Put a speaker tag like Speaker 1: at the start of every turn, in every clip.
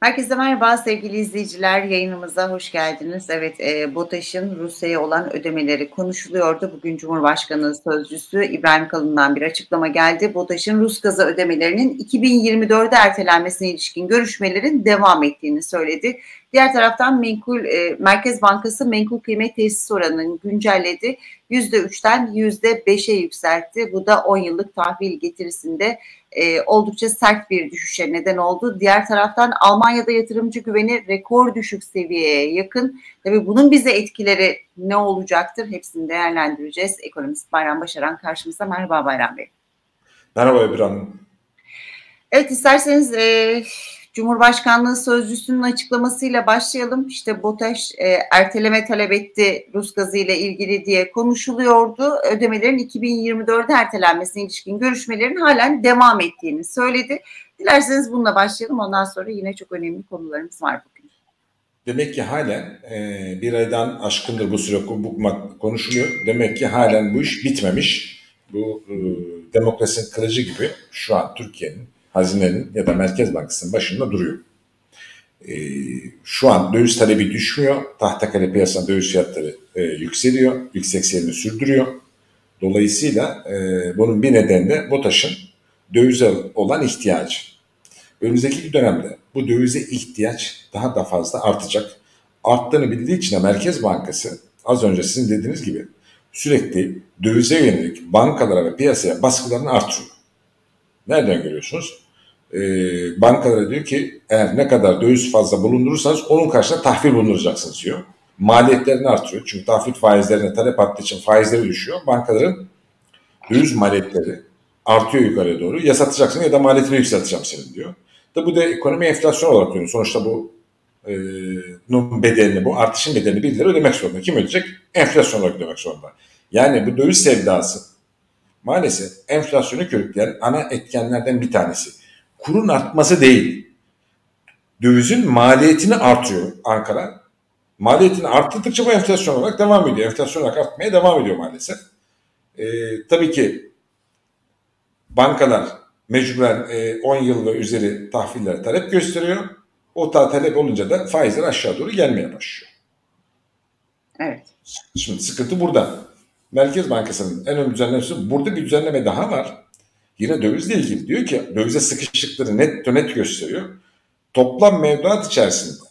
Speaker 1: Herkese merhaba sevgili izleyiciler. Yayınımıza hoş geldiniz. Evet, e, BOTAŞ'ın Rusya'ya olan ödemeleri konuşuluyordu. Bugün Cumhurbaşkanı Sözcüsü İbrahim Kalın'dan bir açıklama geldi. BOTAŞ'ın Rus gazı ödemelerinin 2024'de ertelenmesine ilişkin görüşmelerin devam ettiğini söyledi. Diğer taraftan menkul e, Merkez Bankası menkul kıymet tesis oranını güncelledi. %3'ten %5'e yükseltti. Bu da 10 yıllık tahvil getirisinde e, oldukça sert bir düşüşe neden oldu. Diğer taraftan Almanya'da yatırımcı güveni rekor düşük seviyeye yakın. Tabii bunun bize etkileri ne olacaktır? Hepsini değerlendireceğiz. Ekonomist Bayram Başaran karşımızda. Merhaba Bayram Bey.
Speaker 2: Merhaba İbrahim.
Speaker 1: Evet isterseniz e, Cumhurbaşkanlığı Sözcüsü'nün açıklamasıyla başlayalım. İşte BOTAŞ e, erteleme talep etti Rus gazı ile ilgili diye konuşuluyordu. Ödemelerin 2024'de ertelenmesine ilişkin görüşmelerin halen devam ettiğini söyledi. Dilerseniz bununla başlayalım. Ondan sonra yine çok önemli konularımız var bugün.
Speaker 2: Demek ki halen e, bir aydan aşkındır bu süre bu konuşuluyor. Demek ki halen bu iş bitmemiş. Bu e, demokrasinin kılıcı gibi şu an Türkiye'nin hazinenin ya da Merkez Bankası'nın başında duruyor. E, şu an döviz talebi düşmüyor. Tahtakale piyasasında döviz fiyatları e, yükseliyor. Yüksek seyrini sürdürüyor. Dolayısıyla e, bunun bir nedeni de BOTAŞ'ın dövize olan ihtiyacı. Önümüzdeki dönemde bu dövize ihtiyaç daha da fazla artacak. Arttığını bildiği için de Merkez Bankası az önce sizin dediğiniz gibi sürekli dövize yönelik bankalara ve piyasaya baskılarını artırıyor. Nereden görüyorsunuz? Ee, bankalara diyor ki eğer ne kadar döviz fazla bulundurursanız onun karşısında tahvil bulunduracaksınız diyor. Maliyetlerini artırıyor. Çünkü tahvil faizlerine talep arttığı için faizleri düşüyor. Bankaların döviz maliyetleri artıyor yukarıya doğru. Ya satacaksın ya da maliyetini yükselteceğim senin diyor. Da bu da ekonomi enflasyon olarak diyor. Sonuçta bu e, bedelini, bu artışın bedelini birileri ödemek zorunda. Kim ödeyecek? Enflasyon olarak ödemek zorunda. Yani bu döviz sevdası maalesef enflasyonu körükleyen ana etkenlerden bir tanesi. Kurun artması değil. Dövizin maliyetini artıyor Ankara. Maliyetini arttıkça bu enflasyon olarak devam ediyor. Enflasyon olarak artmaya devam ediyor maalesef. Ee, tabii ki bankalar mecburen e, 10 yıl ve üzeri tahviller talep gösteriyor. O talep olunca da faizler aşağı doğru gelmeye başlıyor.
Speaker 1: Evet.
Speaker 2: Şimdi sıkıntı burada. Merkez Bankası'nın en önemli düzenlemesi burada bir düzenleme daha var. Yine dövizle ilgili diyor ki dövize sıkışıkları net net gösteriyor. Toplam mevduat içerisinde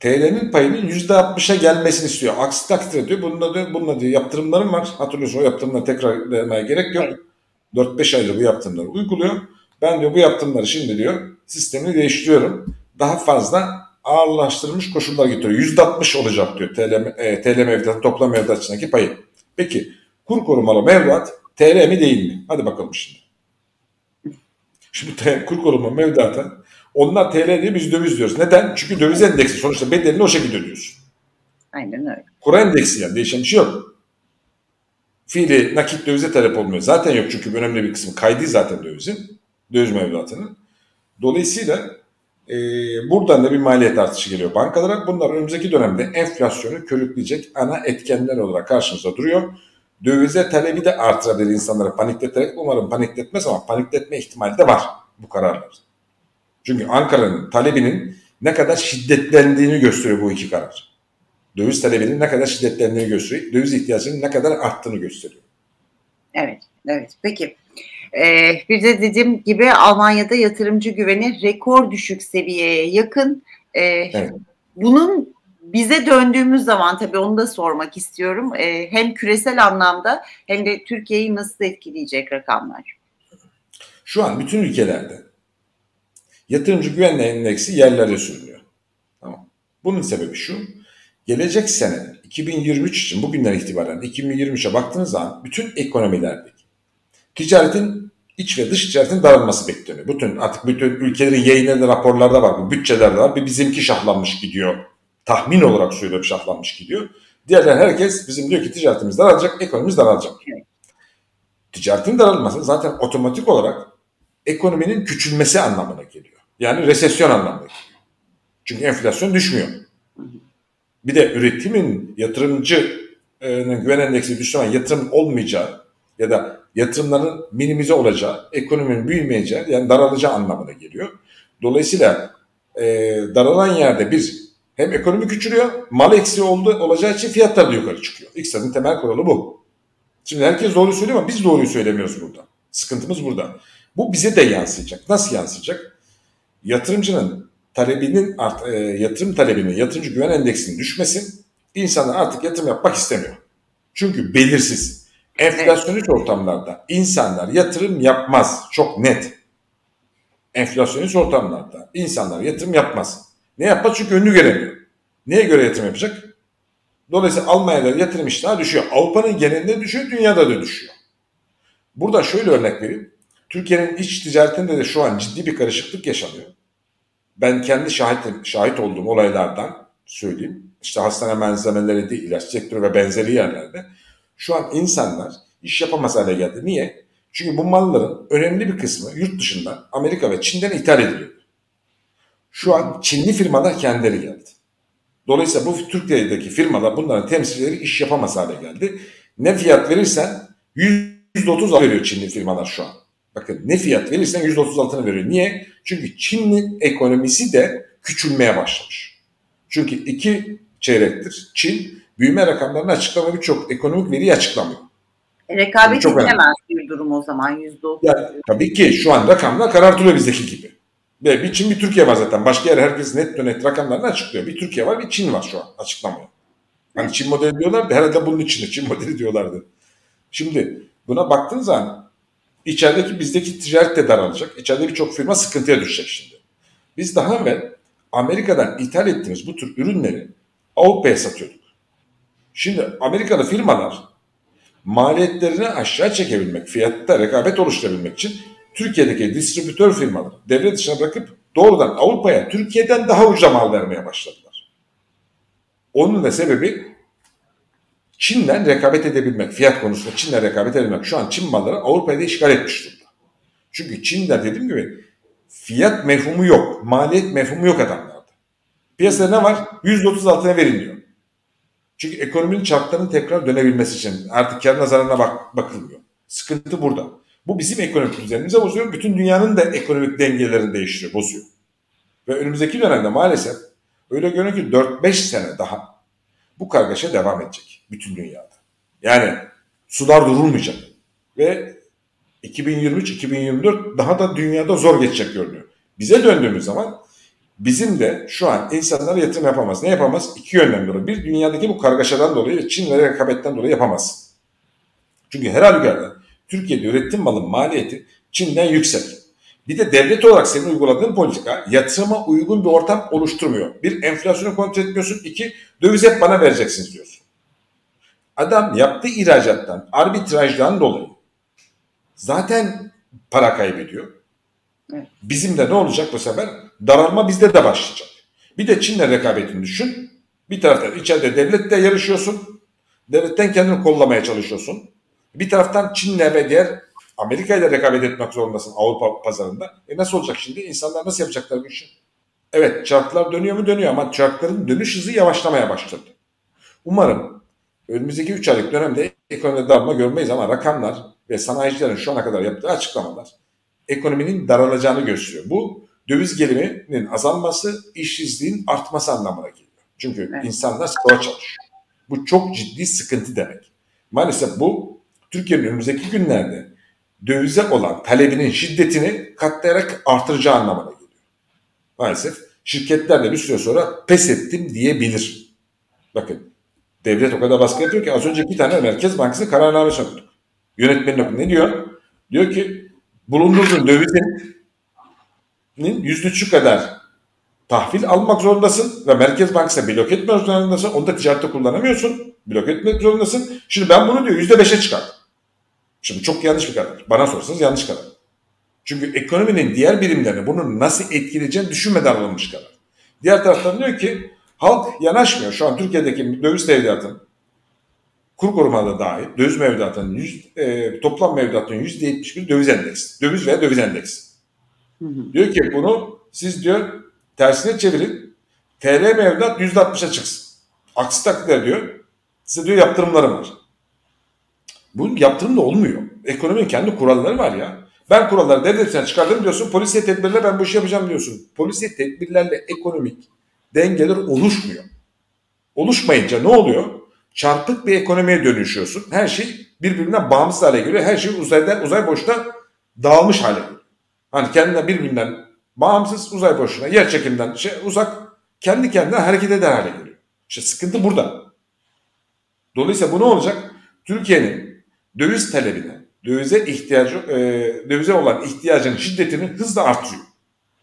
Speaker 2: TL'nin payının %60'a gelmesini istiyor. Aksi takdirde diyor bununla diyor, bununla diyor yaptırımlarım var. Hatırlıyorsun o yaptırımları tekrar vermeye gerek yok. 4-5 aydır bu yaptırımları uyguluyor. Ben diyor bu yaptırımları şimdi diyor sistemini değiştiriyorum. Daha fazla ağırlaştırılmış koşullar getiriyor. %60 olacak diyor TL, e, TL mevduatın toplam mevduat içindeki payı. Peki kur korumalı mevduat TL mi değil mi? Hadi bakalım şimdi. Şimdi kur korumalı mevduata onlar TL diye biz döviz diyoruz. Neden? Çünkü döviz endeksi sonuçta bedelini o şekilde ödüyorsun.
Speaker 1: Aynen öyle.
Speaker 2: Kur endeksi yani değişen bir şey yok. Fiili nakit dövize talep olmuyor. Zaten yok çünkü önemli bir kısmı kaydı zaten dövizin. Döviz mevduatının. Dolayısıyla e, buradan da bir maliyet artışı geliyor bankalara. Bunlar önümüzdeki dönemde enflasyonu körükleyecek ana etkenler olarak karşımıza duruyor. Dövize talebi de artırabilir insanları panikleterek. Umarım panikletmez ama panikletme ihtimali de var bu kararlar. Çünkü Ankara'nın talebinin ne kadar şiddetlendiğini gösteriyor bu iki karar. Döviz talebinin ne kadar şiddetlendiğini gösteriyor. Döviz ihtiyacının ne kadar arttığını gösteriyor.
Speaker 1: Evet, evet. Peki. Ee, bir de dediğim gibi Almanya'da yatırımcı güveni rekor düşük seviyeye yakın. Ee, evet. Bunun bize döndüğümüz zaman tabii onu da sormak istiyorum. Ee, hem küresel anlamda hem de Türkiye'yi nasıl etkileyecek rakamlar?
Speaker 2: Şu an bütün ülkelerde yatırımcı güven endeksi yerlere sürünüyor. Tamam. Bunun sebebi şu. Gelecek sene 2023 için bugünden itibaren 2023'e baktığınız zaman bütün ekonomilerdeki ticaretin iç ve dış ticaretin daralması bekleniyor. Bütün artık bütün ülkelerin yayınladığı raporlarda var, bu bütçelerde var. Bir bizimki şahlanmış gidiyor. Tahmin olarak söylüyorum şahlanmış gidiyor. Diğerler herkes bizim diyor ki ticaretimiz daralacak, ekonomimiz daralacak. Ticaretin daralması zaten otomatik olarak ekonominin küçülmesi anlamına geliyor. Yani resesyon anlamına geliyor. Çünkü enflasyon düşmüyor. Bir de üretimin yatırımcı güven endeksi düştüğü yatırım olmayacağı ya da yatırımların minimize olacağı, ekonominin büyümeyeceği yani daralacağı anlamına geliyor. Dolayısıyla e, daralan yerde bir hem ekonomi küçülüyor, mal eksiği oldu, olacağı için fiyatlar da yukarı çıkıyor. İktisadın temel kuralı bu. Şimdi herkes doğruyu söylüyor ama biz doğruyu söylemiyoruz burada. Sıkıntımız burada. Bu bize de yansıyacak. Nasıl yansıyacak? Yatırımcının talebinin art, e, yatırım talebinin, yatırımcı güven endeksinin düşmesi insanlar artık yatırım yapmak istemiyor. Çünkü belirsiz. Enflasyonist ortamlarda insanlar yatırım yapmaz. Çok net. Enflasyonist ortamlarda insanlar yatırım yapmaz. Ne yapmaz? Çünkü önünü göremiyor. Neye göre yatırım yapacak? Dolayısıyla Almanya'da yatırım iştahı düşüyor. Avrupa'nın genelinde düşüyor, dünyada da düşüyor. Burada şöyle örnek vereyim. Türkiye'nin iç ticaretinde de şu an ciddi bir karışıklık yaşanıyor. Ben kendi şahit, şahit olduğum olaylardan söyleyeyim. İşte hastane malzemeleri değil, ilaç sektörü ve benzeri yerlerde şu an insanlar iş yapamaz hale geldi. Niye? Çünkü bu malların önemli bir kısmı yurt dışından, Amerika ve Çin'den ithal ediliyor. Şu an Çinli firmalar kendileri geldi. Dolayısıyla bu Türkiye'deki firmalar bunların temsilcileri iş yapamaz hale geldi. Ne fiyat verirsen %30 veriyor Çinli firmalar şu an. Bakın ne fiyat verirsen %30 altını veriyor. Niye? Çünkü Çin'in ekonomisi de küçülmeye başlamış. Çünkü iki çeyrektir Çin büyüme rakamlarını açıklamıyor birçok ekonomik veriyi açıklamıyor.
Speaker 1: E, rekabet yani edilemez bir durum o zaman %30.
Speaker 2: Yani, tabii ki şu an rakamlar karartılıyor bizdeki gibi. Ve bir Çin bir Türkiye var zaten. Başka yer herkes net net rakamlarını açıklıyor. Bir Türkiye var bir Çin var şu an açıklamıyor. Hani Çin modeli diyorlardı herhalde bunun içinde Çin modeli diyorlardı. Şimdi buna baktığınız zaman içerideki bizdeki ticaret de daralacak. İçeride birçok firma sıkıntıya düşecek şimdi. Biz daha evvel Amerika'dan ithal ettiğimiz bu tür ürünleri Avrupa'ya satıyorduk. Şimdi Amerikalı firmalar maliyetlerini aşağı çekebilmek, fiyatta rekabet oluşturabilmek için Türkiye'deki distribütör firmaları devre dışına bırakıp doğrudan Avrupa'ya Türkiye'den daha ucuza mal vermeye başladılar. Onun da sebebi Çin'den rekabet edebilmek, fiyat konusunda Çin'le rekabet edebilmek. Şu an Çin malları Avrupa'yı da işgal etmiş durumda. Çünkü Çin'de dediğim gibi fiyat mefhumu yok, maliyet mefhumu yok adamlarda. Piyasada ne var? %30 altına verin diyor. Çünkü ekonominin çarklarının tekrar dönebilmesi için artık kar nazarına bak, bakılmıyor. Sıkıntı burada. Bu bizim ekonomik düzenimize bozuyor. Bütün dünyanın da ekonomik dengelerini değiştiriyor, bozuyor. Ve önümüzdeki dönemde maalesef öyle görünüyor ki 4-5 sene daha bu kargaşa devam edecek bütün dünyada. Yani sular durulmayacak. Ve 2023-2024 daha da dünyada zor geçecek görünüyor. Bize döndüğümüz zaman bizim de şu an insanlara yatırım yapamaz. Ne yapamaz? İki yönden dolayı. Bir dünyadaki bu kargaşadan dolayı ve Çin'le rekabetten dolayı yapamaz. Çünkü her halükarda Türkiye'de üretim malın maliyeti Çin'den yüksek. Bir de devlet olarak senin uyguladığın politika yatırıma uygun bir ortam oluşturmuyor. Bir enflasyonu kontrol etmiyorsun. İki döviz hep bana vereceksiniz diyorsun. Adam yaptığı ihracattan, arbitrajdan dolayı zaten para kaybediyor. Bizim de ne olacak bu sefer? Daralma bizde de başlayacak. Bir de Çin'le rekabetini düşün. Bir taraftan içeride devletle yarışıyorsun. Devletten kendini kollamaya çalışıyorsun. Bir taraftan Çin'le ve diğer Amerika ile rekabet etmek zorundasın Avrupa pazarında. E nasıl olacak şimdi? İnsanlar nasıl yapacaklar bu işi? Evet çarklar dönüyor mu dönüyor ama çarkların dönüş hızı yavaşlamaya başladı. Umarım önümüzdeki 3 aylık dönemde ekonomide darma görmeyiz ama rakamlar ve sanayicilerin şu ana kadar yaptığı açıklamalar ekonominin daralacağını gösteriyor. Bu döviz geliminin azalması, işsizliğin artması anlamına geliyor. Çünkü evet. insanlar sıkığa çalışıyor. Bu çok ciddi sıkıntı demek. Maalesef bu Türkiye'nin önümüzdeki günlerde dövize olan talebinin şiddetini katlayarak artıracağı anlamına geliyor. Maalesef şirketler de bir süre sonra pes ettim diyebilir. Bakın devlet o kadar baskı yapıyor ki az önce bir tane Merkez Bankası kararnamesi okuduk. Yönetmenin okuduk. Ne diyor? Diyor ki bulunduğun dövizin yüzde üçü kadar tahvil almak zorundasın ve Merkez Bankası blok etmek zorundasın. Onu da ticarette kullanamıyorsun. Blok etmek zorundasın. Şimdi ben bunu diyor yüzde beşe çıkarttım. Şimdi çok yanlış bir karar. Bana sorsanız yanlış karar. Çünkü ekonominin diğer birimlerini bunu nasıl etkileyeceğini düşünmeden alınmış karar. Diğer taraftan diyor ki halk yanaşmıyor. Şu an Türkiye'deki döviz tevdiatın kur korumalı dahil döviz mevduatının e, toplam mevduatının yüzde yetmiş bir döviz endeksi. Döviz veya döviz endeksi. Hı hı. Diyor ki bunu siz diyor tersine çevirin. TL mevduat yüzde altmışa çıksın. Aksi takdirde diyor size diyor yaptırımlarım var. Bu yaptırım da olmuyor. Ekonominin kendi kuralları var ya. Ben kuralları devletten çıkardım diyorsun. Polisiye tedbirle ben bu işi yapacağım diyorsun. Polisiye tedbirlerle ekonomik dengeler oluşmuyor. Oluşmayınca ne oluyor? Çarpık bir ekonomiye dönüşüyorsun. Her şey birbirinden bağımsız hale geliyor. Her şey uzaydan uzay boşluğuna dağılmış hale geliyor. Hani kendinden birbirinden bağımsız uzay boşluğuna, yer çekiminden şey, uzak kendi kendine hareket eder hale geliyor. İşte sıkıntı burada. Dolayısıyla bu ne olacak? Türkiye'nin döviz talebine, dövize ihtiyacı, e, dövize olan ihtiyacının şiddetini hızla artıyor.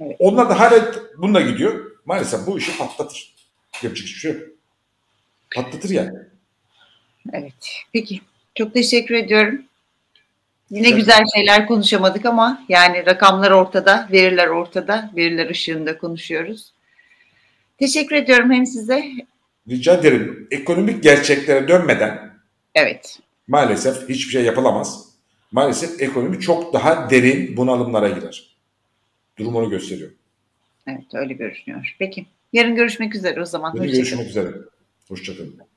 Speaker 1: Evet.
Speaker 2: Onlar da hala bununla gidiyor. Maalesef bu işi patlatır. Yapacak hiçbir şey yok. Patlatır yani.
Speaker 1: Evet. Peki. Çok teşekkür ediyorum. Yine
Speaker 2: Evet.
Speaker 1: güzel şeyler konuşamadık ama yani rakamlar ortada, veriler ortada, veriler ışığında konuşuyoruz. Teşekkür ediyorum hem size.
Speaker 2: Rica ederim. Ekonomik gerçeklere dönmeden
Speaker 1: Evet.
Speaker 2: Maalesef hiçbir şey yapılamaz. Maalesef ekonomi çok daha derin bunalımlara girer. Durum onu gösteriyor.
Speaker 1: Evet öyle görünüyor. Peki. Yarın görüşmek üzere o zaman.
Speaker 2: Yarın görüşmek üzere. Hoşçakalın.